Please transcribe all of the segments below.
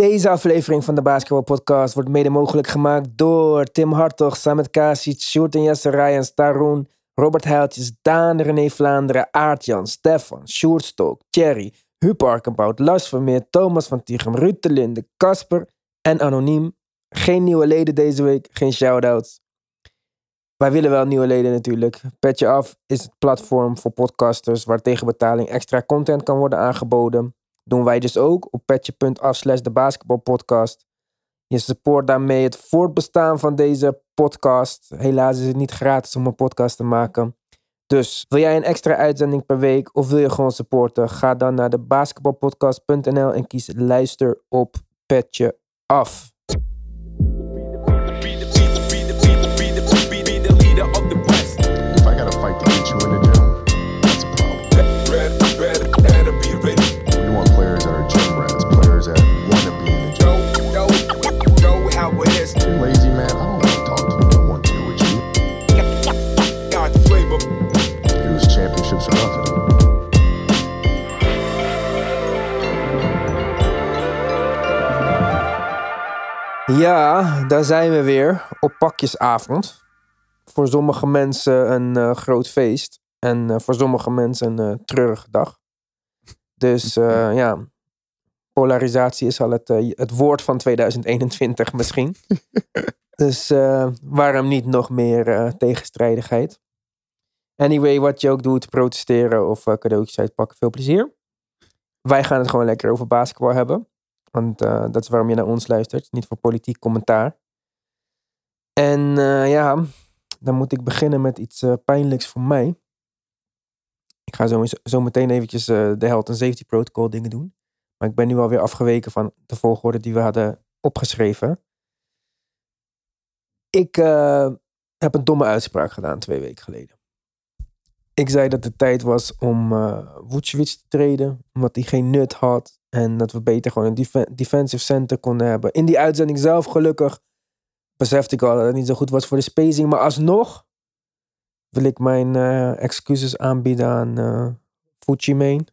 Deze aflevering van de Basketball Podcast wordt mede mogelijk gemaakt door Tim Hartog, Samet Kasic, Sjoerd en Jesse Ryan, Staroen, Robert Heiltjes, Daan, René Vlaanderen, Aartjan, Stefan, Sjoerd Stok, Thierry, Huub Arkenbout, Lars Vermeer, Thomas van Tichem, Ruud de Linde, Casper en Anoniem. Geen nieuwe leden deze week, geen shout-outs. Wij willen wel nieuwe leden natuurlijk. Petje Af is het platform voor podcasters waar tegen betaling extra content kan worden aangeboden. Doen wij dus ook op petje.af slash de basketbalpodcast. Je support daarmee het voortbestaan van deze podcast. Helaas is het niet gratis om een podcast te maken. Dus wil jij een extra uitzending per week of wil je gewoon supporten? Ga dan naar de basketbalpodcast.nl en kies luister op Petje Af. If you're lazy, man, I don't want to talk to you. I don't want to deal with you. It was championships or nothing. Ja, daar zijn we weer op pakjesavond. Voor sommige mensen een eh, groot feest. En eh, voor sommige mensen een uh, treurige dag. Dus eh, ja, polarisatie is al het, eh, het woord van 2021 misschien. dus eh, waarom niet nog meer eh, tegenstrijdigheid? Anyway, wat je ook doet, protesteren of cadeautjes uitpakken, veel plezier. Wij gaan het gewoon lekker over basketbal hebben. Want dat is waarom je naar ons luistert, niet voor politiek commentaar. En ja, dan moet ik beginnen met iets pijnlijks voor mij. Ik ga zo, zo meteen eventjes de health and safety protocol dingen doen. Maar ik ben nu alweer afgeweken van de volgorde die we hadden opgeschreven. Ik eh, heb een domme uitspraak gedaan twee weken geleden. Ik zei dat het tijd was om Vucevic te treden, omdat hij geen nut had. En dat we beter gewoon een def- defensive center konden hebben. In die uitzending zelf, gelukkig, besefte ik al dat het niet zo goed was voor de spacing. Maar alsnog wil ik mijn eh, excuses aanbieden aan uh, Fucimane.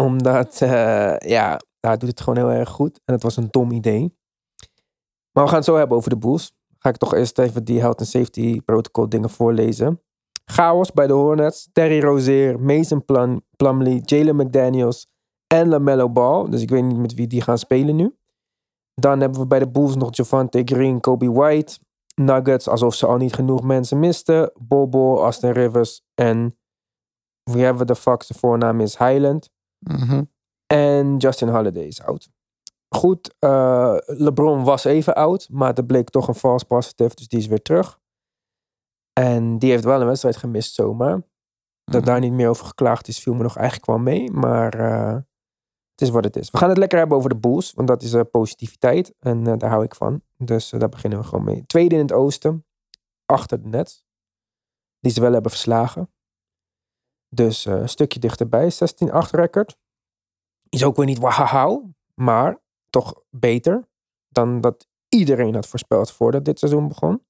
Omdat, eh, ja, hij doet het gewoon heel erg goed. En het was een dom idee. Maar we gaan het zo hebben over de Bulls. Ga ik toch eerst even die health and safety protocol dingen voorlezen. Chaos bij de Hornets. Terry Rozier, Mason Plum, Plumlee, Jalen McDaniels en LaMelo Ball. Dus ik weet niet met wie die gaan spelen nu. Dan hebben we bij de Bulls nog Javante Green, Kobe White. Nuggets, alsof ze al niet genoeg mensen misten. Bobo, Austin Rivers en wie hebben we de fuck? Zijn voornaam is Highland. En Justin Holiday is oud. Goed, eh, LeBron was even oud, maar er bleek toch een false positive, dus die is weer terug. En die heeft wel een wedstrijd gemist zomaar. Dat daar niet meer over geklaagd is, viel me nog eigenlijk wel mee. Maar eh, het is wat het is. We gaan het lekker hebben over de Bulls, want dat is eh, positiviteit. En daar hou ik van. Dus daar beginnen we gewoon mee. Tweede in het oosten, achter de Nets. Die ze wel hebben verslagen. Dus eh, een stukje dichterbij, 16-8 record. Is ook weer niet wauw, maar toch beter dan dat iedereen had voorspeld voordat dit seizoen begon.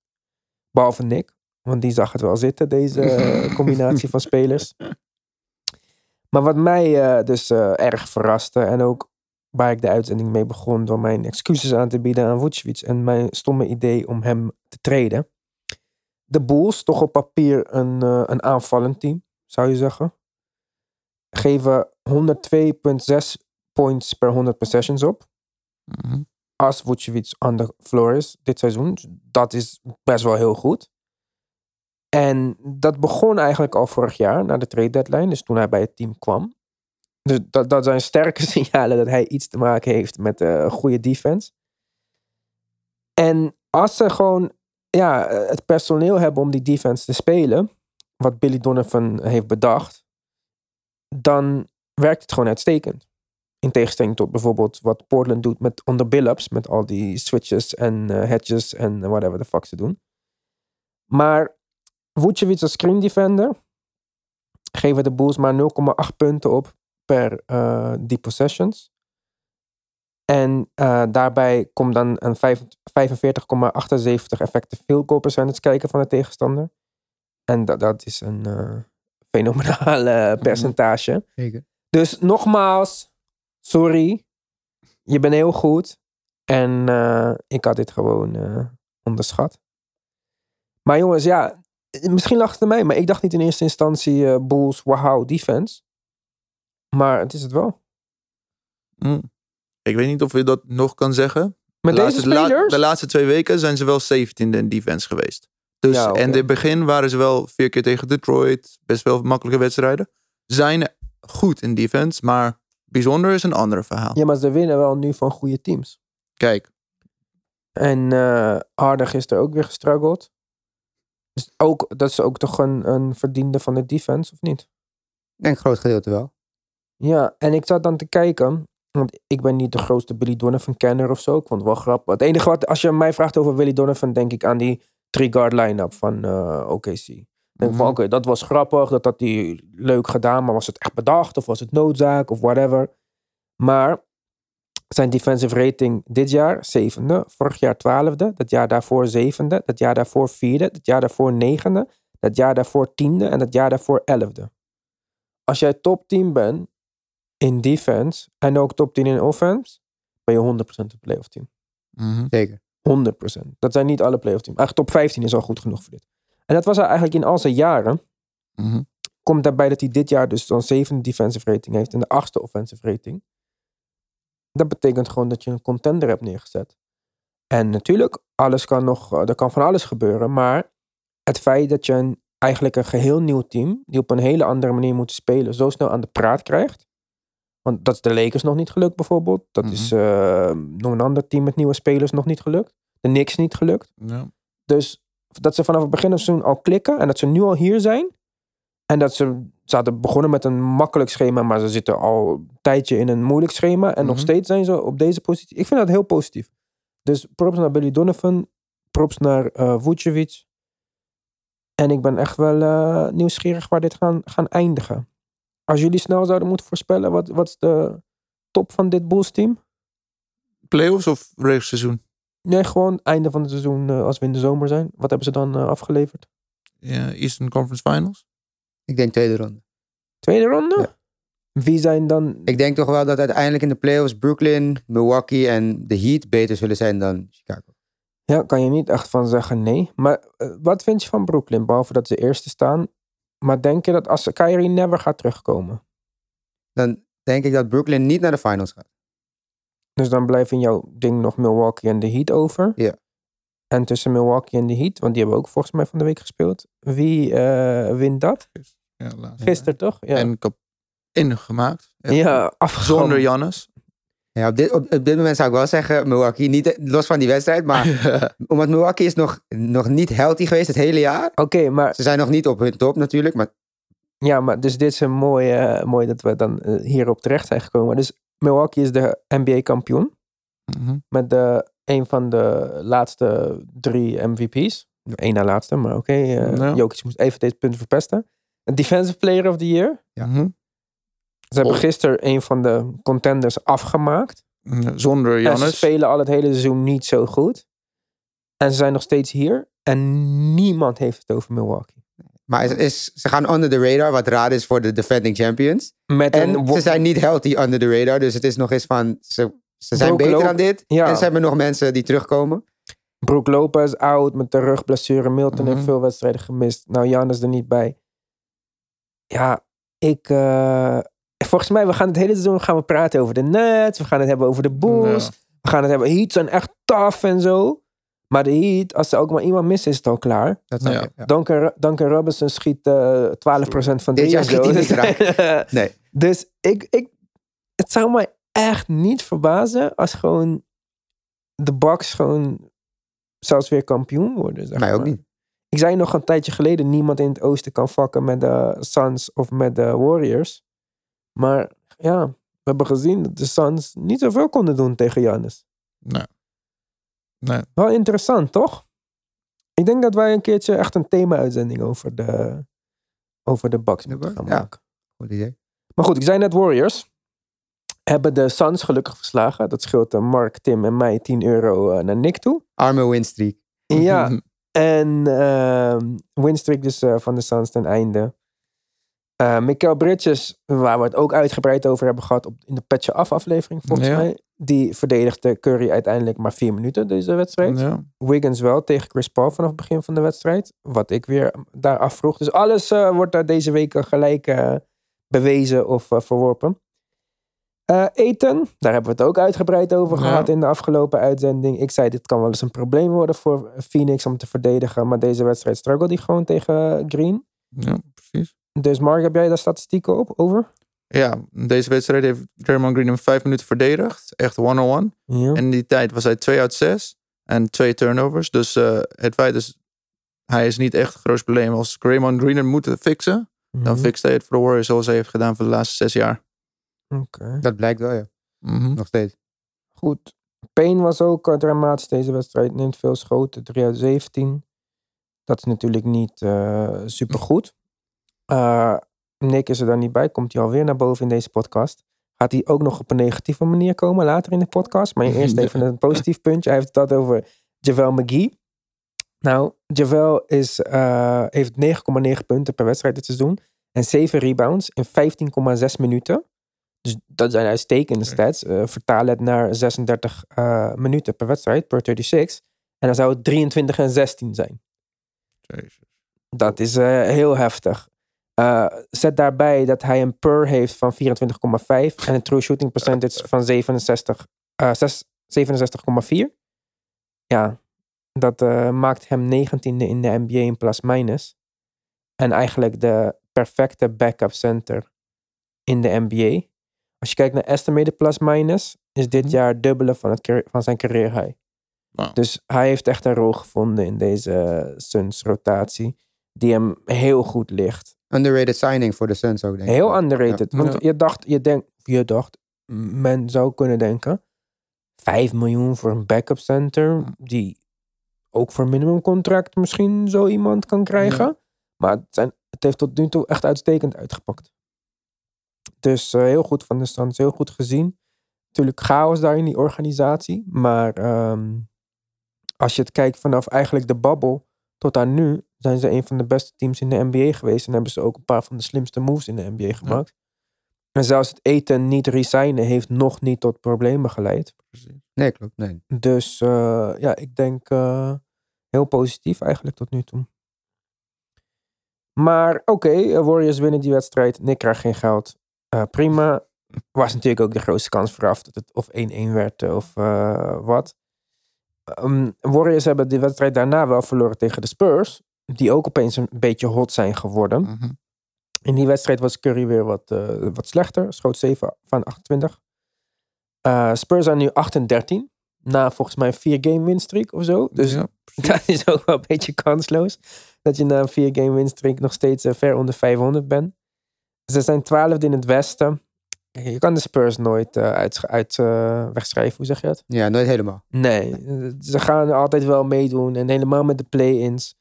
Behalve Nick, want die zag het wel zitten, deze eh, combinatie van spelers. Maar wat mij eh, dus erg verraste en ook waar ik de uitzending mee begon door mijn excuses aan te bieden aan Vucevic en mijn stomme idee om hem te treden. De Bulls, toch op papier een, een aanvallend team, zou je zeggen. Geven 102,6 points per 100 possessions op. Als Vucevic on the floor is dit seizoen. Dat is best wel heel goed. En dat begon eigenlijk al vorig jaar, na de trade deadline. Dus toen hij bij het team kwam. Dus dat, dat zijn sterke signalen dat hij iets te maken heeft met een goede defense. En als ze gewoon ja, eh, het personeel hebben om die defense te spelen, wat Billy Donovan heeft bedacht, dan werkt het gewoon uitstekend. In tegenstelling tot bijvoorbeeld wat Portland doet met onder Billups, met al die switches en eh, hedges en whatever the fuck ze doen. Maar Vucevic als screen defender geven de Bulls maar 0,8 punten op per eh, die possessions. En eh, daarbij komt dan een vijf- 45,78 effective field goal percentage kijken van de tegenstander. En dat, dat is een eh, fenomenale percentage. Zeker. Dus nogmaals, sorry. je bent heel goed. En eh, ik had dit gewoon eh, onderschat. Maar jongens, ja, misschien lag het aan mij, maar ik dacht niet in eerste instantie Bulls, wow, defense. Maar het is het wel. Hm. Ik weet niet of je dat nog kan zeggen. Met de, deze laatste, de la- spelers? de laatste twee weken zijn ze wel 17e in defense geweest. Dus, Ja. En in het begin waren ze wel vier keer tegen Detroit. Best wel makkelijke wedstrijden. Zijn goed in defense, maar bijzonder is een ander verhaal. Ja, maar ze winnen wel nu van goede teams. Kijk, En eh Harden gisteren ook weer gestruggeld. Dus ook, dat is ook toch een, een verdiende van de defense, of niet? Ik denk groot gedeelte wel. Ja, en ik zat dan te kijken. Want ik ben niet de grootste Billy Donovan kenner of zo. Ik vond het wel grappig. Het enige wat, als je mij vraagt over Billy Donovan, denk ik aan die three-guard line-up van eh, OKC. Ik denk van, Mhm. oké, dat was grappig. Dat had hij leuk gedaan. Maar was het echt bedacht? Of was het noodzaak? Of whatever. Maar zijn defensive rating dit jaar zevende. Vorig jaar twaalfde. Dat jaar daarvoor zevende. Dat jaar daarvoor vierde. Dat jaar daarvoor negende. Dat jaar daarvoor tiende. En dat jaar daarvoor elfde. Als jij top 10 bent in defense en ook top 10 in offense, ben je 100% een playoff team. mhm. Zeker. 100%. Dat zijn niet alle playoff teams. Eigenlijk top 15 is al goed genoeg voor dit. En dat was hij eigenlijk in al zijn jaren. Mhm. Komt daarbij dat hij dit jaar dus dan zevende defensive rating heeft en de achtste offensive rating. Dat betekent gewoon dat je een contender hebt neergezet. En natuurlijk, alles kan nog, eh, er kan van alles gebeuren. Maar het feit dat je een, eigenlijk een geheel nieuw team, die op een hele andere manier moet spelen, zo snel aan de praat krijgt. Want dat is de Lakers nog niet gelukt bijvoorbeeld. Dat is eh, nog een ander team met nieuwe spelers nog niet gelukt. De Knicks niet gelukt. Ja. Dus dat ze vanaf het begin van het seizoen al klikken en dat ze nu al hier zijn. En dat ze, ze hadden begonnen met een makkelijk schema, maar ze zitten al een tijdje in een moeilijk schema. En nog Mhm. steeds zijn ze op deze positie. Ik vind dat heel positief. Dus props naar Billy Donovan, props naar Vucevic. En ik ben echt wel eh, nieuwsgierig waar dit gaan, gaan eindigen. Als jullie snel zouden moeten voorspellen, wat, wat is de top van dit Bulls team? Playoffs of regular seizoen? Nee, gewoon einde van het seizoen eh, als we in de zomer zijn. Wat hebben ze dan eh, afgeleverd? Ja, Eastern Conference Finals? Ik denk tweede ronde. Tweede ronde? Ja. Wie zijn dan... Ik denk toch wel dat uiteindelijk in de playoffs Brooklyn, Milwaukee en de Heat beter zullen zijn dan Chicago. Ja, kan je niet echt van zeggen nee. Maar eh, wat vind je van Brooklyn? Behalve dat ze eerste staan. Maar denk je dat als Kyrie never gaat terugkomen? Dan denk ik dat Brooklyn niet naar de finals gaat. Dus dan blijft in jouw ding nog Milwaukee en de Heat over. Ja. En tussen Milwaukee en de Heat, want die hebben ook volgens mij van de week gespeeld. Wie eh, wint dat? Ja. Gisteren toch? Ja, En kap ingemaakt. ja afgezonden. Zonder Jannes. Ja, op dit, op, op dit moment zou ik wel zeggen Milwaukee, niet los van die wedstrijd, maar omdat Milwaukee is nog, nog niet healthy geweest het hele jaar. Oké, maar, Ze zijn nog niet op hun top natuurlijk, maar ja, maar dus dit is een mooi, eh, mooi dat we dan eh, hierop terecht zijn gekomen. Dus Milwaukee is de NBA kampioen. Mhm. met de, een van de laatste drie MVP's. Eén na laatste, maar oké. eh Ja. Jokic moest even deze punten verpesten. Een Defensive Player of the Year. Ja. Mhm. Ze hebben gisteren een van de contenders afgemaakt. Zonder En ze Jannes. spelen al het hele seizoen niet zo goed. En ze zijn nog steeds hier. En niemand heeft het over Milwaukee. Maar is, is- ze gaan under the radar, wat raar is voor de defending champions. Met En een ze zijn niet healthy under the radar, dus het is nog eens van, ze, ze zijn Brook beter Lop- aan dit. Ja. En ze hebben nog mensen die terugkomen. Brook Lopez out met de rugblessure. Milton heeft Mhm. veel wedstrijden gemist. Nou, Jan is er niet bij. Ja, ik... eh, volgens mij, we gaan het hele seizoen gaan we praten over de Nets. We gaan het hebben over de Bulls. Ja. We gaan het hebben... Heat zijn echt tough en zo. Maar de Heat, als ze ook maar iemand missen, is het al klaar. Dat Ja. ik- ja. Duncan, Duncan Robinson schiet eh 12% van Dit drie jaar en schiet zo. hij niet raak. Nee. dus ik, ik... Het zou mij echt niet verbazen als gewoon... De Bucks gewoon zelfs weer kampioen worden. Zeg Mij ook maar. niet. Ik zei nog een tijdje geleden, niemand in het oosten kan vakken met de Suns of met de Warriors. Maar ja, we hebben gezien dat de Suns niet zoveel konden doen tegen Giannis. Nee. Nee. Wel interessant, toch? Ik denk dat wij een keertje echt een thema-uitzending over de, over de Bucks De moeten Bucks, gaan ja. maken. Goed idee. Maar goed, ik zei net Warriors. Hebben de Suns gelukkig verslagen. Dat scheelt eh, Mark, Tim en mij 10 euro eh, naar Nick toe. Arme winstreak. Ja, En ehm winstreak dus eh, van de Suns ten einde. Eh Mikael Bridges, waar we het ook uitgebreid over hebben gehad op, in de Petje Af aflevering volgens Ja. mij. die verdedigde Curry uiteindelijk maar vier minuten deze wedstrijd. Ja. Wiggins wel tegen Chris Paul vanaf het begin van de wedstrijd. Wat ik weer daar afvroeg. Dus alles eh, wordt daar deze week gelijk eh, bewezen of verworpen. Eten, daar hebben we het ook uitgebreid over Ja. gehad in de afgelopen uitzending. Ik zei, dit kan wel eens een probleem worden voor Phoenix om te verdedigen. Maar deze wedstrijd struggelde die gewoon tegen Green. ja. Dus Mark, heb jij daar statistieken op over? Ja, deze wedstrijd heeft Draymond Green hem vijf minuten verdedigd. Echt one-on-one. Ja. En in die tijd was hij 2 uit 6 en twee turnovers. Dus eh, het feit is, hij is niet echt een groot probleem. Als Draymond Green het moet fixen, dan Mhm. fixt hij het voor de Warriors zoals hij heeft gedaan voor de laatste zes jaar. Oké. Dat blijkt wel, ja. Mhm. Nog steeds. Goed. Payne was ook eh, dramatisch deze wedstrijd. Neemt veel schoten, 3 uit 17. Dat is natuurlijk niet eh supergoed. Eh Nick is er daar niet bij. Komt hij alweer naar boven in deze podcast. Gaat hij ook nog op een negatieve manier komen later in de podcast. Maar eerst even een positief puntje. Hij heeft het over Javel McGee. Nou, Javel is, eh, heeft 9,9 punten per wedstrijd dit seizoen. En 7 rebounds in 15,6 minuten. Dus dat zijn uitstekende stats. Eh, vertaal het naar 36 eh, minuten per wedstrijd, per 36. En dan zou het 23 en 16 zijn. Jezus. Dat is heel heftig. Eh, zet daarbij dat hij een per heeft van 24,5 en een true shooting percentage van 67, eh, zes- 67,4. Ja, dat eh, maakt hem 19e in de NBA in plus minus. En eigenlijk de perfecte backup center in de NBA. Als je kijkt naar estimated plus minus, is dit Mhm. jaar dubbele van, het, van zijn career high. Dus hij heeft echt een rol gevonden in deze Suns rotatie. Die hem heel goed ligt. Underrated signing voor de Suns ook, denk ik. Heel underrated. Ja. Want je dacht, je denkt, je dacht, men zou kunnen denken. 5 miljoen voor een backup center. Die ook voor minimumcontract misschien zo iemand kan krijgen. Maar het, zijn, het heeft tot nu toe echt uitstekend uitgepakt. Dus eh, heel goed van de Suns. Heel goed gezien. Natuurlijk chaos daar in die organisatie. Maar ehm, als je het kijkt vanaf eigenlijk de bubble tot aan nu, zijn ze een van de beste teams in de NBA geweest. En hebben ze ook een paar van de slimste moves in de NBA gemaakt. En zelfs het eten niet resignen heeft nog niet tot problemen geleid. Precies. Nee, klopt. Nee. Dus eh, ja, ik denk eh, heel positief eigenlijk tot nu toe. Maar oké, eh, Warriors winnen die wedstrijd. Nick krijgt geen geld. Eh, prima. Was natuurlijk ook de grootste kans vooraf dat het of 1-1 werd of wat. Ehm, Warriors hebben die wedstrijd daarna wel verloren tegen de Spurs. Die ook opeens een beetje hot zijn geworden. Mhm. In die wedstrijd was Curry weer wat, eh, wat slechter. Schoot 7 van 28. Eh, Spurs zijn nu 8 en 13. Na volgens mij een 4 game winstreak of zo. Dus ja, dat is ook wel een beetje kansloos. Dat je na een 4 game winstreek nog steeds eh, ver onder 500 bent. Ze zijn 12 in het westen. Je kan de Spurs nooit uit, uit wegschrijven. Hoe zeg je dat? Ja, nooit helemaal. Nee, ze gaan altijd wel meedoen. En helemaal met de play-ins.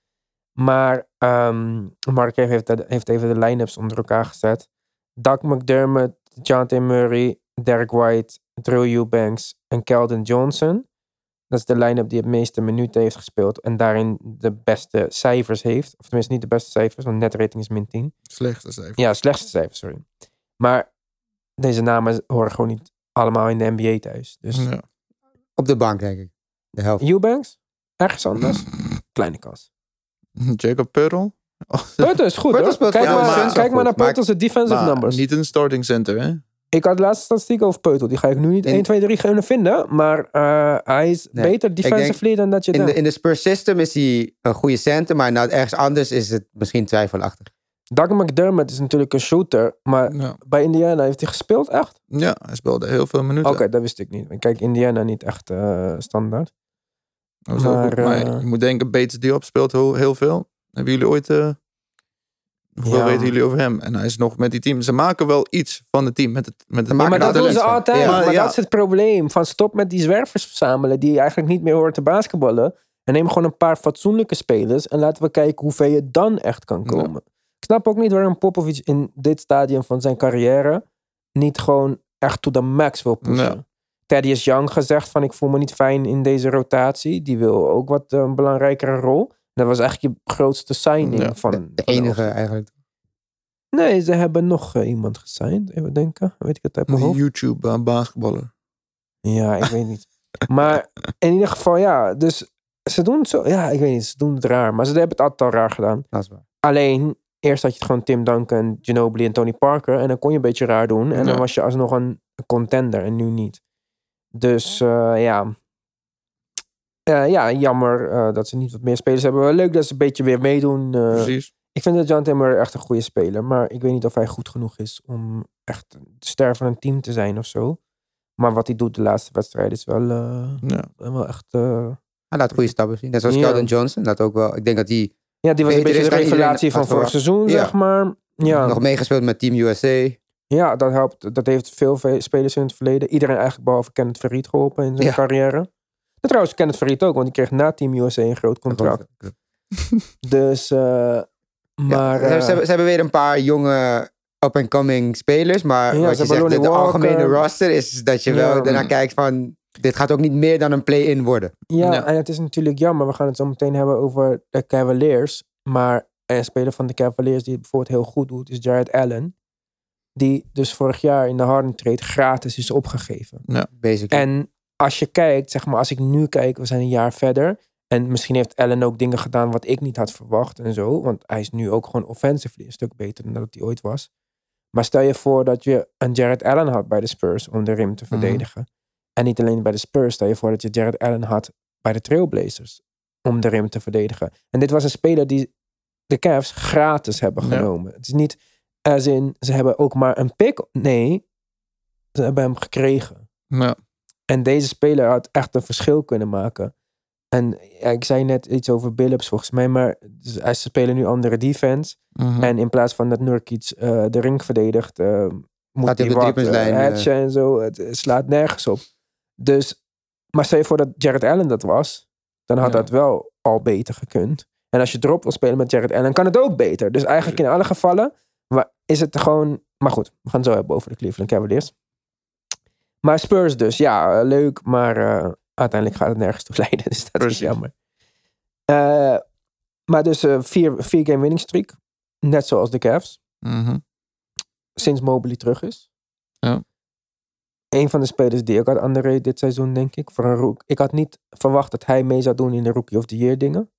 Maar ehm Mark heeft, heeft even de line-ups onder elkaar gezet. Doug McDermott, Jonathan Murray, Derek White, Drew Eubanks en Keldon Johnson. Dat is de line-up die het meeste minuten heeft gespeeld. En daarin de beste cijfers heeft. Of tenminste niet de beste cijfers, want net rating is min 10. Slechtste cijfer. Ja, slechtste cijfers, sorry. Maar deze namen horen gewoon niet allemaal in de NBA thuis. Dus Ja. Op de bank, denk ik. De helft. Eubanks, ergens anders. Kleine kans. Jacob Pearl. Peutel is goed hoor. Kijk, maar, kijk maar naar maar- Peutel's defensive Maar numbers. niet een starting center, hè? Ik had de laatste statistiek over Peutel. Die ga ik nu niet In- 1, 2, 3 kunnen vinden. Maar eh, hij is Nee, beter defensively dan dat je In denkt. de, in de Spurs system is hij een goede center, maar nou ergens anders is het misschien twijfelachtig. Doug McDermott is natuurlijk een shooter. Maar Ja. bij Indiana heeft hij gespeeld echt? ja, hij speelde heel veel Oké, minuten. dat wist ik niet. Ik kijk Indiana niet echt eh, standaard. Dat ook maar, goed. maar eh, je moet denken, Bates Diop speelt heel, heel veel. Hebben jullie ooit... eh, hoeveel Ja. weten jullie over hem? En hij is nog met die team. Ze maken wel iets van het team. Met het, met het maar dat doen ze van. altijd. Ja. maar Maar ja. dat is het probleem. Van stop met die zwervers verzamelen die eigenlijk niet meer horen te basketballen. En neem gewoon een paar fatsoenlijke spelers. En laten we kijken hoe ver je dan echt kan Ja. komen. Ik snap ook niet waarom Popovic in dit stadium van zijn carrière niet gewoon echt to the max wil pushen. Thaddeus Young gezegd van ik voel me niet fijn in deze rotatie. Die wil ook wat eh, een belangrijkere rol. Dat was eigenlijk je grootste signing Ja, van De, de van enige eigenlijk. Nee, ze hebben nog eh, iemand gesigned. Even denken. Weet ik het uit mijn Een hoofd. YouTube eh, basketballer. Ja, ik weet niet. Maar in ieder geval, ja. Dus ze doen het zo. Ja, ik weet niet. Ze doen het raar. Maar ze hebben het altijd al raar gedaan. Dat is waar. Alleen, eerst had je het gewoon Tim Duncan, Ginobili en Tony Parker. En dan kon je een beetje raar doen. En dan was je alsnog een contender. En nu niet. Dus eh, ja. Eh, ja, jammer eh, dat ze niet wat meer spelers hebben. Wel leuk dat ze een beetje weer meedoen. eh. Precies. ik vind dat John Timmer echt een goede speler. Maar ik weet niet of hij goed genoeg is om echt de ster van een team te zijn of zo. Maar wat hij doet de laatste wedstrijd is wel, eh, Ja. wel echt... eh, Hij laat goede stappen zien. Net zoals Ja. Johnson. Dat ook wel. Ik denk dat hij ja, die was een beetje de revelatie van vorig seizoen, Ja. zeg maar. Ja. nog meegespeeld met Team USA. Ja, dat helpt. Dat heeft veel ve- spelers in het verleden. Iedereen eigenlijk behalve Kenneth Verriet geholpen in zijn Ja. carrière. En trouwens, Kenneth Verriet ook, want die kreeg na Team USA een groot contract. Dus, eh, maar... Ja, ze, ze hebben, ze hebben weer een paar jonge up-and-coming spelers. Maar Ja, wat ze je zegt, de, de algemene roster is dat je Ja. wel daarna kijkt van... Dit gaat ook niet meer dan een play-in worden. ja, Ja. en het is natuurlijk jammer. We gaan het zo meteen hebben over de Cavaliers. Maar een speler van de Cavaliers die het bijvoorbeeld heel goed doet, is Jared Allen. Die dus vorig jaar in de Harden trade gratis is opgegeven. Basically. En als je kijkt, zeg maar, als ik nu kijk, we zijn een jaar verder. En misschien heeft Allen ook dingen gedaan wat ik niet had verwacht en zo. Want hij is nu ook gewoon offensively een stuk beter dan dat hij ooit was. Maar stel je voor dat je een Jared Allen had bij de Spurs om de rim te Mhm. verdedigen. En niet alleen bij de Spurs, stel je voor dat je Jared Allen had bij de Trailblazers om de rim te verdedigen. En dit was een speler die de Cavs gratis hebben Ja. genomen. Het is niet als in, ze hebben ook maar een pick. Nee, ze hebben hem gekregen. Ja. En deze speler had echt een verschil kunnen maken. En ja, ik zei net iets over Billups volgens mij, maar hij spelen nu andere defense. Mhm. En in plaats van dat Nurkic eh, de ring verdedigt, eh, moet hij wat driepuntslijn, uh, eh. hatchen en zo. Het slaat nergens op. Dus, maar stel je voor dat Jared Allen dat was, dan had Ja. dat wel al beter gekund. En als je drop wil spelen met Jared Allen, kan het ook beter. Dus eigenlijk in alle gevallen is het gewoon... Maar goed, we gaan het zo hebben over de Cleveland Cavaliers. Maar Spurs dus, ja, eh, leuk, maar eh, uiteindelijk gaat het nergens toe leiden. Dus dat Precies. is jammer. Eh, maar dus eh, vier, vier game winning streak. Net zoals de Cavs. Mhm. Sinds Mobley terug is. Ja. Een van de spelers die ik had underrated dit seizoen, denk ik. Voor een rook. Ik had niet verwacht dat hij mee zou doen in de Rookie of the Year dingen.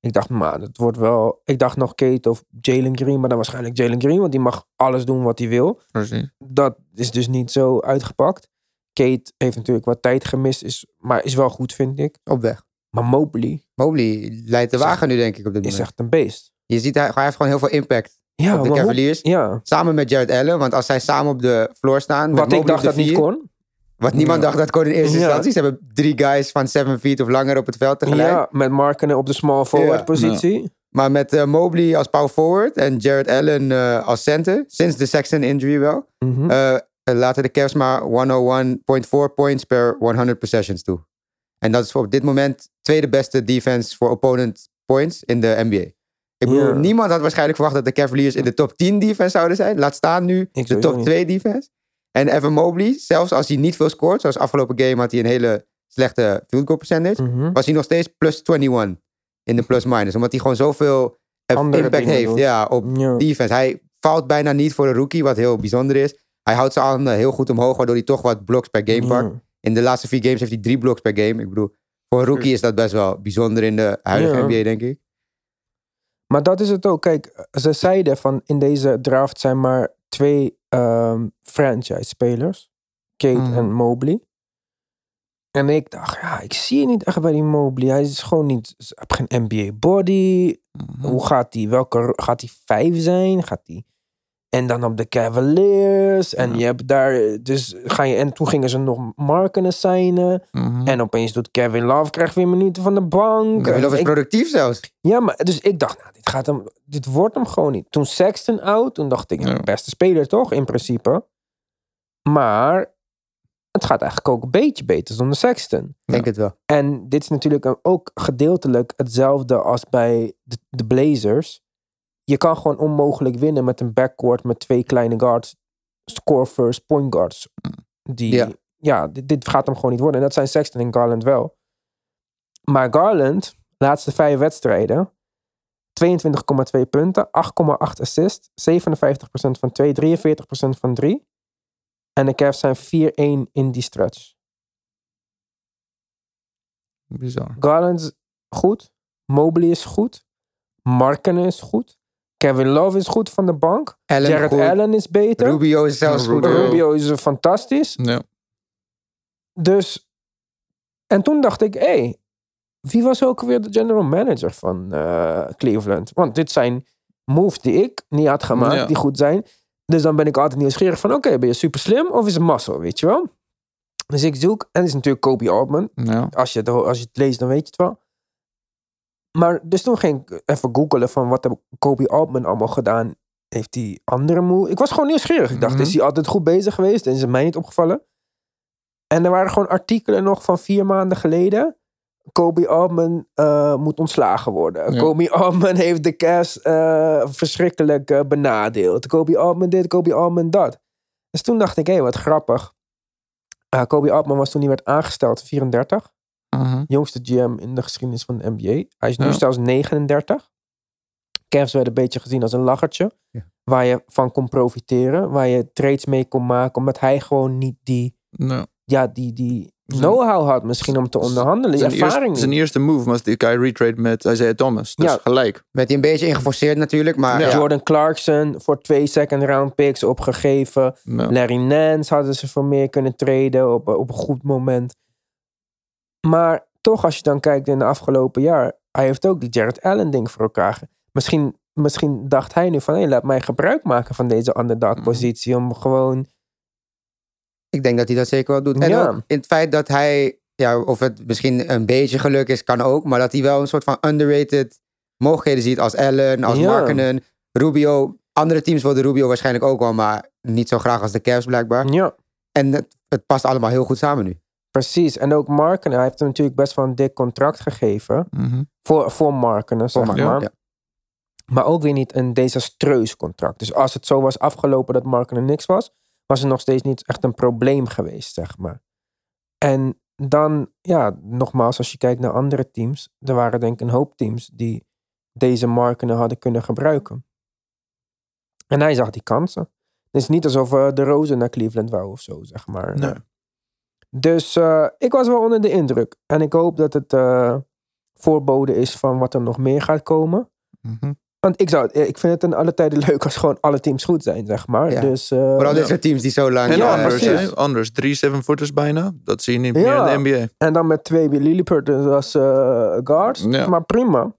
Ik dacht, maar het wordt wel... Ik dacht nog Kate of Jalen Green, maar dan waarschijnlijk Jalen Green. Want die mag alles doen wat hij wil. Precies. Dat is dus niet zo uitgepakt. Kate heeft natuurlijk wat tijd gemist, is, maar is wel goed, vind ik. Op weg. Maar Mobley Mobley leidt de Is wagen nu, denk ik, op dit is moment. echt een beest. Je ziet, hij, hij heeft gewoon heel veel impact Ja, op de hoe- Cavaliers. Ja, Samen met Jared Allen. Want als zij samen op de floor staan... wat ik dacht dat niet kon. Wat niemand Ja. dacht dat kon in eerste Ja. instantie. Ze hebben drie guys van 7 feet of langer op het veld tegelijk. Ja, met Markenen op de small forward Ja. positie. Maar met eh, Mobley als power forward en Jared Allen eh, als center. Sinds de Sexton injury wel. Mhm. eh, laten de Cavs maar 101.4 points per 100 possessions toe. En dat is voor op dit moment tweede beste defense voor opponent points in de NBA. Ik bedoel, niemand had waarschijnlijk verwacht dat de Cavaliers in de top 10 defense zouden zijn. Laat staan nu de top niet. 2 defense. En Evan Mobley, zelfs als hij niet veel scoort, zoals afgelopen game had hij een hele slechte field goal percentage, Mhm. was hij nog steeds plus 21 in de plus minus. Omdat hij gewoon zoveel eh, Andere impact heeft ja, op Ja. defense. Hij valt bijna niet voor een rookie, wat heel bijzonder is. Hij houdt zijn handen heel goed omhoog, waardoor hij toch wat blocks per game pakt. Ja. In de laatste vier games heeft hij drie blocks per game. Ik bedoel, voor een rookie is dat best wel bijzonder in de huidige Ja. NBA, denk ik. Maar dat is het ook. Kijk, ze zeiden van in deze draft zijn maar twee ehm, franchise-spelers. Kate Mhm. en Mobley. En ik dacht, ja, ik zie je niet echt bij die Mobley. Hij is gewoon niet, hij heeft geen NBA-body. Mhm. Hoe gaat hij, welke, gaat hij vijf zijn? Gaat hij... En dan op de Cavaliers. En Ja. je hebt daar, dus ga je, en toen gingen ze nog Markenen signen. Mhm. En opeens doet Kevin Love, krijgt weer minuten van de bank. Kevin Love is productief zelfs. ja, maar dus ik dacht, nou, dit, gaat hem, dit wordt hem gewoon niet. Toen Sexton out, toen dacht ik, ja, beste speler toch, in principe. Maar het gaat eigenlijk ook een beetje beter zonder Sexton. Ik denk het wel. En dit is natuurlijk ook gedeeltelijk hetzelfde als bij de, de Blazers. Je kan gewoon onmogelijk winnen met een backcourt met twee kleine guards. Score first point guards. Die, ja, Ja. dit, dit gaat hem gewoon niet worden. En dat zijn Sexton en Garland wel. Maar Garland, laatste vijf wedstrijden. 22,2 punten, 8,8 assists, 57% van 2, 43% van 3. En de Cavs zijn 4-1 in die stretch. Bizar. Garland is goed. Mobley is goed. Markkanen is goed. Kevin Love is goed van de bank. Allen Jared goed. Allen is beter. Rubio is zelfs goed. Rubio. Is fantastisch. Ja. Dus, en toen dacht ik, hé, hey, wie was ook weer de general manager van eh, Cleveland? Want dit zijn moves die ik niet had gemaakt, Ja. die goed zijn. Dus dan ben ik altijd nieuwsgierig van, oké, ben je super slim of is het muscle, weet je wel? Dus ik zoek, en het is natuurlijk Kobe Altman. Ja. Als je, het, als je het leest, dan weet je het wel. Maar dus toen ging ik even googelen van wat heb Kobe Altman allemaal gedaan. Heeft hij andere moves? Ik was gewoon nieuwsgierig. Ik dacht, Mhm. is hij altijd goed bezig geweest? En is het mij niet opgevallen? En er waren gewoon artikelen nog van vier maanden geleden. Kobe Altman eh, moet ontslagen worden. Ja. Kobe Altman heeft de Cavs eh, verschrikkelijk eh, benadeeld. Kobe Altman dit, Kobe Altman dat. Dus toen dacht ik, hé, wat grappig. Kobe Altman was toen hij werd aangesteld 34 Mhm. jongste GM in de geschiedenis van de NBA. Hij is nu Ja. zelfs 39. Cavs werd een beetje gezien als een lachertje. Ja. Waar je van kon profiteren. Waar je trades mee kon maken. Omdat hij gewoon niet die, Ja. ja, die, die know-how had misschien om te onderhandelen. Zijn, ervaring eerste, zijn eerste move was die Kyrie trade met Isaiah Thomas. Dus Ja. gelijk. Werd hij een beetje ingeforceerd natuurlijk, maar Ja. Jordan Clarkson voor twee second round picks opgegeven. Ja. Larry Nance hadden ze voor meer kunnen treden op, op een goed moment. Maar toch, als je dan kijkt in de afgelopen jaar, hij heeft ook die Jared Allen ding voor elkaar. Misschien, misschien dacht hij nu van, hé, laat mij gebruik maken van deze underdog Mhm. positie om gewoon, ik denk dat hij dat zeker wel doet. En Ja. ook in het feit dat hij, ja, of het misschien een beetje geluk is, kan ook, maar dat hij wel een soort van underrated mogelijkheden ziet als Allen, als Ja. Rubio. Andere teams wilden Rubio waarschijnlijk ook wel, maar niet zo graag als de Cavs blijkbaar. ja, En het, het past allemaal heel goed samen nu. Precies. En ook Marken, hij heeft hem natuurlijk best wel een dik contract gegeven. Mhm. Voor, voor Marken, zeg maar. Ja. Maar ook weer niet een desastreus contract. Dus als het zo was afgelopen dat Marken er niks was, was het nog steeds niet echt een probleem geweest, zeg maar. En dan, ja, nogmaals, als je kijkt naar andere teams, er waren denk ik een hoop teams die deze Marken hadden kunnen gebruiken. En hij zag die kansen. Het is niet alsof eh, de Rozen naar Cleveland wou of zo, zeg maar. Nee. Dus eh, ik was wel onder de indruk. En ik hoop dat het eh voorbode is van wat er nog meer gaat komen. Mhm. Want ik, zou, het- ik vind het in alle tijden leuk als gewoon alle teams goed zijn, zeg maar. Ja. Dus, eh, Vooral Ja. soort teams die zo lang... En Ja, anders, precies. hè? anders. Drie seven-footers bijna. Dat zie je niet Ja. meer in de NBA. En dan met twee Lillipertons als eh, guards. Ja. Maar prima.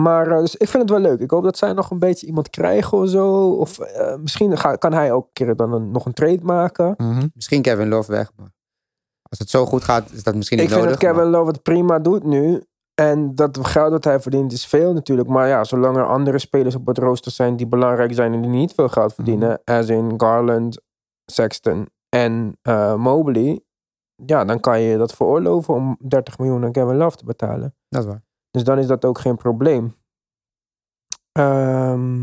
Maar eh, dus ik vind het wel leuk. Ik hoop dat zij nog een beetje iemand krijgen of zo. Of eh, misschien ga- kan hij ook een keer dan een- nog een trade maken. Mhm. Misschien Kevin Love weg, maar als het zo goed gaat, is dat misschien Ik niet vind nodig. dat Kevin Love het prima doet nu. En dat geld dat hij verdient is veel natuurlijk. Maar ja, zolang er andere spelers op het rooster zijn die belangrijk zijn en die niet veel geld verdienen. As in Garland, Sexton en eh, Mobley. Ja, dan kan je dat veroorloven om 30 miljoen aan Kevin Love te betalen. Dat is waar. Dus dan is dat ook geen probleem. Ehm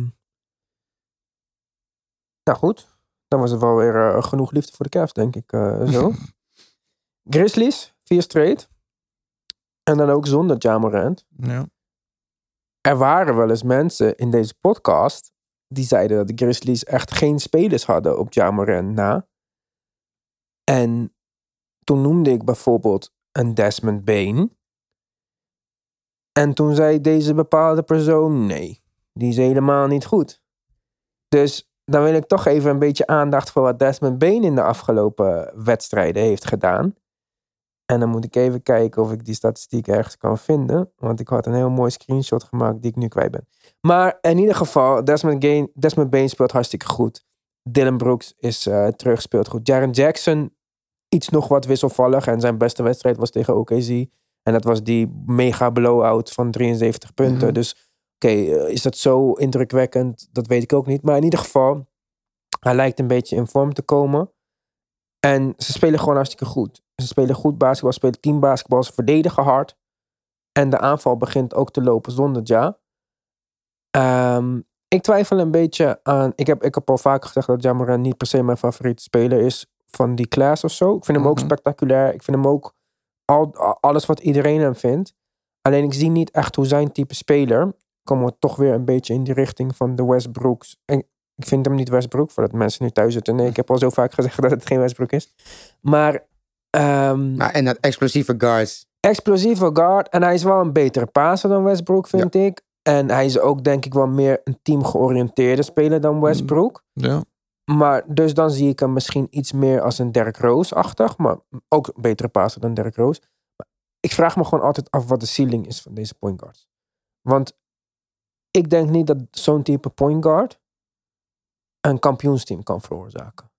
nou goed, dan was het wel weer eh, genoeg liefde voor de Cavs, denk ik. eh, zo. Grizzlies, vier straight. En dan ook zonder Ja Morant. Ja. Er waren wel eens mensen in deze podcast die zeiden dat de Grizzlies echt geen spelers hadden op Ja Morant na. En toen noemde ik bijvoorbeeld een Desmond Bain. En toen zei deze bepaalde persoon: nee, die is helemaal niet goed. Dus dan wil ik toch even een beetje aandacht voor wat Desmond Bain in de afgelopen wedstrijden heeft gedaan. En dan moet ik even kijken of ik die statistiek ergens kan vinden. Want ik had een heel mooi screenshot gemaakt die ik nu kwijt ben. Maar in ieder geval, Desmond, Gain, Desmond Bain speelt hartstikke goed. Dylan Brooks is eh, terug, speelt goed. Jaren Jackson, iets nog wat wisselvallig. En zijn beste wedstrijd was tegen OKC. En dat was die mega blowout van 73 punten. Mhm. Dus oké, eh, is dat zo indrukwekkend? Dat weet ik ook niet. Maar in ieder geval, hij lijkt een beetje in vorm te komen. En ze spelen gewoon hartstikke goed. Ze spelen goed basketbal, ze spelen teambasketbal, ze verdedigen hard. En de aanval begint ook te lopen zonder Ja. Ehm, ik twijfel een beetje aan. Ik heb, ik heb al vaker gezegd dat Jamoran niet per se mijn favoriete speler is van die class of zo. Ik vind hem ook Mhm. spectaculair. Ik vind hem ook al, alles wat iedereen hem vindt. Alleen ik zie niet echt hoe zijn type speler. Komen we toch weer een beetje in die richting van de Westbrooks. En ik vind hem niet Westbrook, voordat mensen nu thuis zitten. Nee, ik heb al zo vaak gezegd dat het geen Westbrook is. Maar, ehm, Maar, en dat explosieve guards explosieve guard. En hij is wel een betere passer dan Westbrook, vind ik. En hij is ook denk ik wel meer een teamgeoriënteerde speler dan Westbrook. Ja. Maar dus dan zie ik hem misschien iets meer als een Derrick Rose-achtig. Maar ook een betere passer dan Derrick Rose. Maar ik vraag me gewoon altijd af wat de ceiling is van deze point guards. Want ik denk niet dat zo'n type point guard een kampioensteam kan veroorzaken.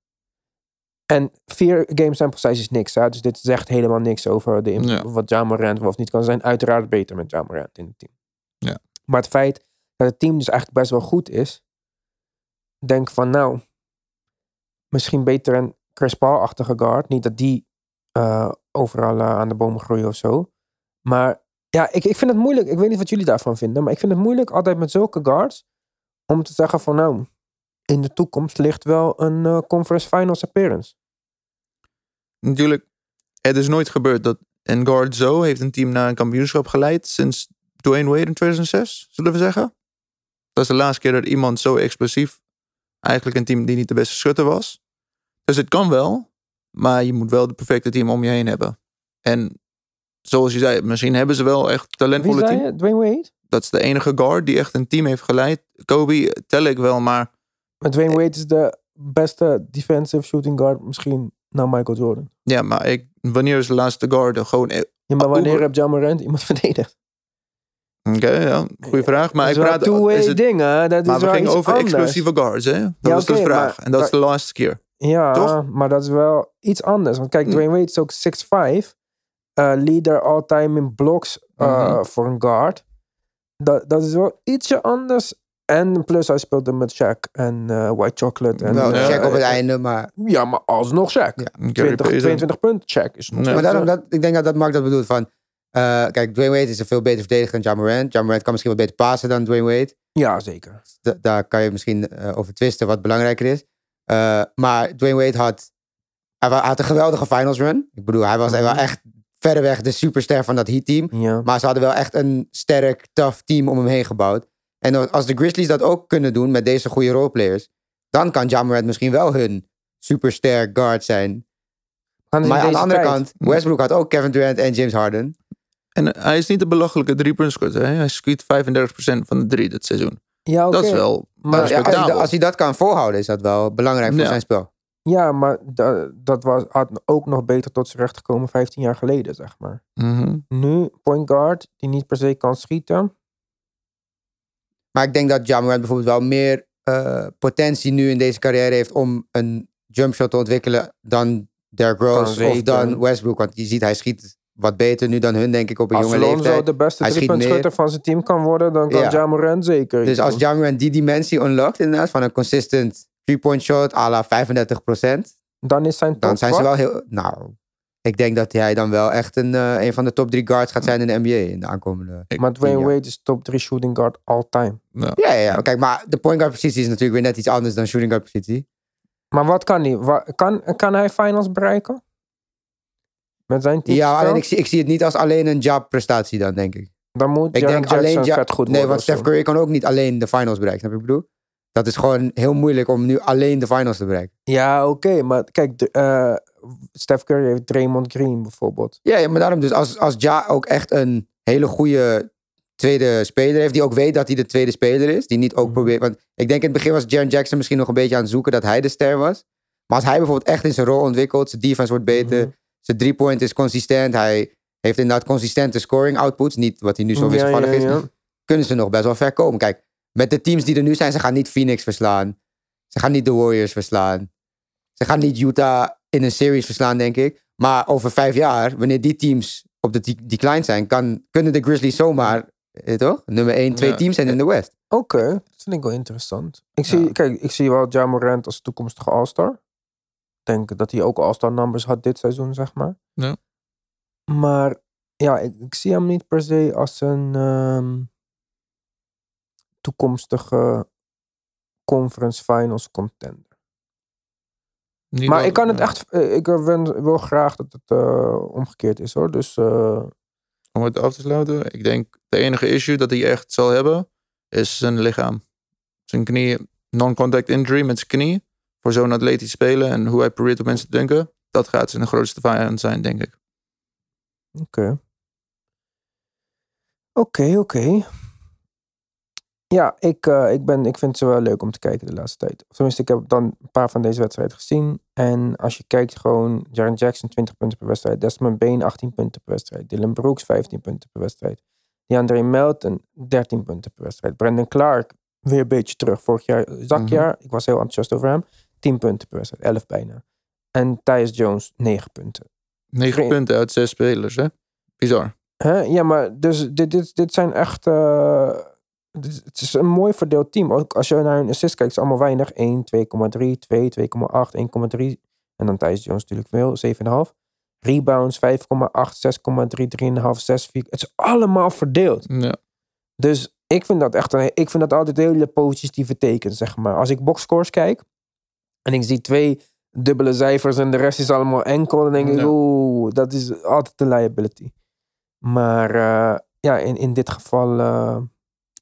En vier game sample size is niks. Hè? Dus dit zegt helemaal niks over de, Ja. wat Ja Morant wel of niet kan zijn. Uiteraard beter met Ja Morant in het team. Ja. Maar het feit dat het team dus eigenlijk best wel goed is. Denk van nou, misschien beter een Chris Paul-achtige guard. Niet dat die eh, overal eh, aan de bomen groeien of zo. Maar ja, ik, ik vind het moeilijk. Ik weet niet wat jullie daarvan vinden. Maar ik vind het moeilijk altijd met zulke guards. Om te zeggen van nou, in de toekomst ligt wel een eh, conference finals appearance. Natuurlijk, het is nooit gebeurd dat een guard zo heeft een team naar een kampioenschap geleid sinds Dwayne Wade in 2006, zullen we zeggen. Dat is de laatste keer dat iemand zo explosief, eigenlijk een team die niet de beste schutter was. Dus het kan wel, maar je moet wel de perfecte team om je heen hebben. En zoals je zei, misschien hebben ze wel echt talentvolle team. je? Dwayne Wade? Dat is de enige guard die echt een team heeft geleid. Kobe tel ik wel, maar Maar Dwayne Wade is de beste defensive shooting guard misschien na Michael Jordan. ja, maar ik, wanneer is de laatste guard er gewoon... Ja, maar wanneer Over- heb Ja Morant iemand verdedigd? Oké, ja, goede vraag. Maar ik is praat... two-way is het- ding, hè? Dat Maar is we gingen over anders. explosieve guards, hè? Dat Ja, was de vraag. maar- en dat is de laatste keer. Ja, Toch? maar dat is wel iets anders. Want kijk, Hm. Dwayne Wade is ook 6'5. eh leader all-time in blocks eh, Mhm. voor een guard. Dat, dat is wel ietsje anders. En plus hij speelde met Shaq en eh, White Chocolate. En, Wel, Ja, check op het eh, einde, maar... Ja, maar alsnog Shaq. Ja. Gary 20, Payton. 22 punten, Shaq is nog Nee. Maar daarom, eh, dat, ik denk dat dat Mark dat bedoelt van... eh, kijk, Dwayne Wade is een veel beter verdediger dan Ja Morant. Ja Morant kan misschien wat beter passen dan Dwayne Wade. Ja, zeker. Da- daar kan je misschien eh, over twisten wat belangrijker is. Eh, maar Dwayne Wade had, hij had een geweldige finals run. Ik bedoel, hij was Mhm. wel echt verreweg de superster van dat Heat team. Ja. Maar ze hadden wel echt een sterk, tough team om hem heen gebouwd. En als de Grizzlies dat ook kunnen doen met deze goede roleplayers, dan kan Ja Morant misschien wel hun superster guard zijn. Maar aan de andere tijd- kant, Westbrook had ook Kevin Durant en James Harden. En hij is niet de belachelijke drie-puntschutter. hè? Hij schiet 35% van de drie dit seizoen. Ja. Dat is wel Maar ja, als, hij, respectabel. als hij dat kan volhouden, is dat wel belangrijk voor Ja. zijn spel. Ja, maar da- dat was, had ook nog beter tot zijn recht gekomen 15 jaar geleden, zeg maar. Mhm. Nu, point guard, die niet per se kan schieten. Maar ik denk dat Ja Morant bijvoorbeeld wel meer eh, potentie nu in deze carrière heeft om een jumpshot te ontwikkelen dan Derrick Rose of dan Westbrook. Want je ziet, hij schiet wat beter nu dan hun, denk ik, op een Als jonge Alonso leeftijd. de beste driepuntschutter van zijn team kan worden, dan kan Ja. Zeker. Dus als doen. Ja Morant die dimensie unlockt inderdaad, van een consistent three-point shot à la 35%, dan is zijn top dan zijn ze wel heel... Nou, ik denk dat hij dan wel echt een, eh, een van de top drie guards gaat zijn in de NBA in de aankomende... Maar Dwayne Ja. Wade is top 3 shooting guard all time. Ja. Ja, ja, ja. Kijk, maar de point guard positie is natuurlijk weer net iets anders dan shooting guard positie. Maar wat kan hij? Kan, kan hij finals bereiken? Met zijn team? Ja, alleen ik zie, ik zie het niet als alleen een job prestatie dan, denk ik. Dan moet Ik denk Jackson alleen Ja- vet goed Nee, want. Steph Curry kan ook niet alleen de finals bereiken. Snap je wat ik bedoel? Dat is gewoon heel moeilijk om nu alleen de finals te bereiken. Ja, oké. maar kijk, de, eh, Steph Curry heeft Draymond Green bijvoorbeeld. Ja, ja maar daarom dus als, als Ja ook echt een hele goede tweede speler heeft, die ook weet dat hij de tweede speler is, die niet ook Mhm. probeert. Want ik denk in het begin was Jaren Jackson misschien nog een beetje aan het zoeken dat hij de ster was. Maar als hij bijvoorbeeld echt in zijn rol ontwikkelt, zijn defense wordt beter, Mhm. zijn drie point is consistent, hij heeft inderdaad consistente scoring outputs, niet wat hij nu zo Ja, wisselvallig ja, is. kunnen ze nog best wel ver komen. Kijk, met de teams die er nu zijn, ze gaan niet Phoenix verslaan. Ze gaan niet de Warriors verslaan. Ze gaan niet Utah in een series verslaan, denk ik. Maar over vijf jaar, wanneer die teams op de de- decline zijn, kan, kunnen de Grizzlies zomaar, eh, toch? Nummer 1, 2 Ja. teams zijn in de West. Oké, dat vind ik wel interessant. Ik zie, Ja. Kijk, ik zie wel Ja Morant als toekomstige All-Star. Ik denk dat hij ook All-Star numbers had dit seizoen, zeg maar. Ja. Maar ja, ik, ik zie hem niet per se als een ehm, toekomstige conference finals contender. Niet maar wel- ik kan het echt, eh, ik wil graag dat het eh, omgekeerd is hoor. Dus eh, Om het af te sluiten. Ik denk de enige issue dat hij echt zal hebben, is zijn lichaam. Zijn knie, non-contact injury met zijn knie. Voor zo'n atletisch spelen en hoe hij probeert op mensen te denken. Dat gaat zijn grootste vijand zijn, denk ik. oké. Oké, oké. Ja, ik, eh, ik, ben, ik vind ze wel leuk om te kijken de laatste tijd. Of Tenminste, ik heb dan een paar van deze wedstrijden gezien. En als je kijkt gewoon, Jaren Jackson 20 punten per wedstrijd. Desmond Bain 18 punten per wedstrijd. Dylan Brooks 15 punten per wedstrijd. DeAndre Melton 13 punten per wedstrijd. Brandon Clark weer een beetje terug. Vorig jaar zakjaar. Ik was heel enthousiast over hem. 10 punten per wedstrijd. 11 bijna. En Tyus Jones 9 punten. 9 Geen- punten uit 6 spelers, hè? Bizar. Hè? Ja, maar dus dit, dit, dit zijn echt. eh, dit- het is een mooi verdeeld team. Ook als je naar hun assist kijkt, is het allemaal weinig. 1, 2,3, 2, 2,8, 1,3. En dan Thijs Jones natuurlijk veel, 7,5. Rebounds 5,8, 6,3, 3,5, 6, 4. Het is allemaal verdeeld. Ja. Dus ik vind dat echt een, ik vind dat altijd hele positieve tekens, zeg maar. Als ik boxscores kijk en ik zie twee dubbele cijfers en de rest is allemaal enkel, dan denk ik, oeh, dat is altijd een liability. Maar eh, ja, in, in dit geval, eh,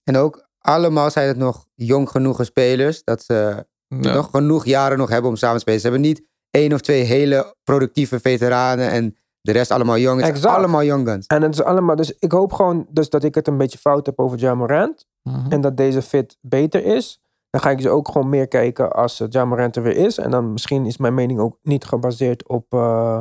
En ook allemaal zijn het nog jong genoegen spelers. Dat ze Ja. nog genoeg jaren nog hebben om samen te spelen. Ze hebben niet één of twee hele productieve veteranen en de rest allemaal jong. Het allemaal young guns. en het is allemaal, dus ik hoop gewoon dus dat ik het een beetje fout heb over Ja Morant Mhm. en dat deze fit beter is. Dan ga ik dus ook gewoon meer kijken als uh, Ja Morant er weer is. En dan misschien is mijn mening ook niet gebaseerd op, eh,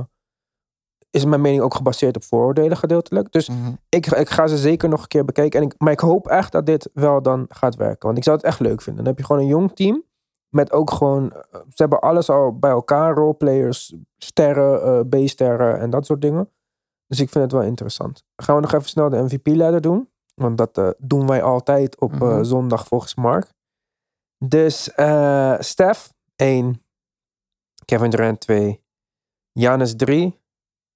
is mijn mening ook gebaseerd op vooroordelen gedeeltelijk. Dus Mhm. ik, ik ga ze zeker nog een keer bekijken. En ik, maar ik hoop echt dat dit wel dan gaat werken. Want ik zou het echt leuk vinden. Dan heb je gewoon een jong team. Met ook gewoon... eh, Ze hebben alles al bij elkaar. Roleplayers, sterren, eh, B-sterren en dat soort dingen. Dus ik vind het wel interessant. Gaan we nog even snel de MVP-leider doen. Want dat eh, doen wij altijd op Mhm. zondag volgens Mark. Dus Steph 1. Kevin Durant 2. Giannis 3.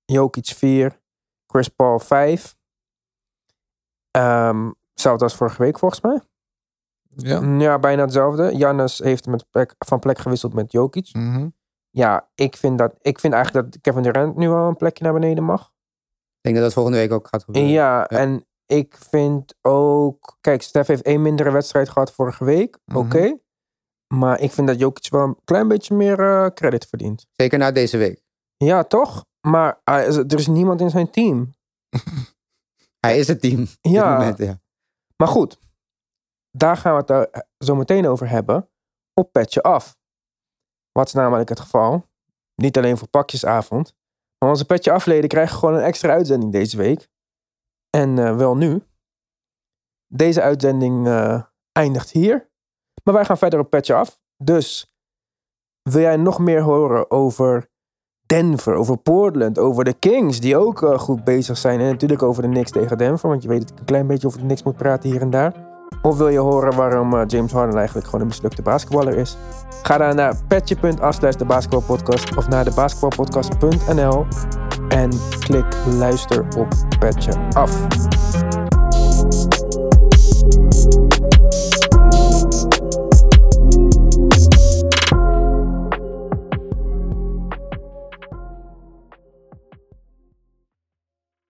Jokic 4. Chris Paul 5. Ehm hetzelfde als vorige week volgens mij. Ja. Ja, bijna hetzelfde. Giannis heeft met plek, van plek gewisseld met Jokic. Mhm. Ja, ik vind, dat, ik vind eigenlijk dat Kevin Durant nu wel een plekje naar beneden mag. Ik denk dat dat volgende week ook gaat gebeuren. Ja, en ik vind ook... Kijk, Steph heeft één mindere wedstrijd gehad vorige week. Mhm. Oké. Maar ik vind dat Jokic wel een klein beetje meer eh, credit verdient. Zeker na deze week. Ja, toch? Maar hij is- er is niemand in zijn team. Hij is het team. op dit Ja. moment, ja. Maar goed, daar gaan we het daar zo meteen over hebben. Op petje af. Wat is namelijk het geval? Niet alleen voor pakjesavond. Maar onze petje afleden krijgen gewoon een extra uitzending deze week. En eh, wel nu. Deze uitzending eh, eindigt hier. Maar wij gaan verder op petje af. Dus wil jij nog meer horen over Denver, over Portland, over de Kings, die ook eh, goed bezig zijn. En natuurlijk over de Knicks tegen Denver, want je weet een klein beetje over de Knicks moet praten hier en daar. Of wil je horen waarom eh, James Harden eigenlijk gewoon een mislukte basketballer is? Ga dan naar petje.af de of naar de basketbalpodcast.nl en klik luister op Petje Af.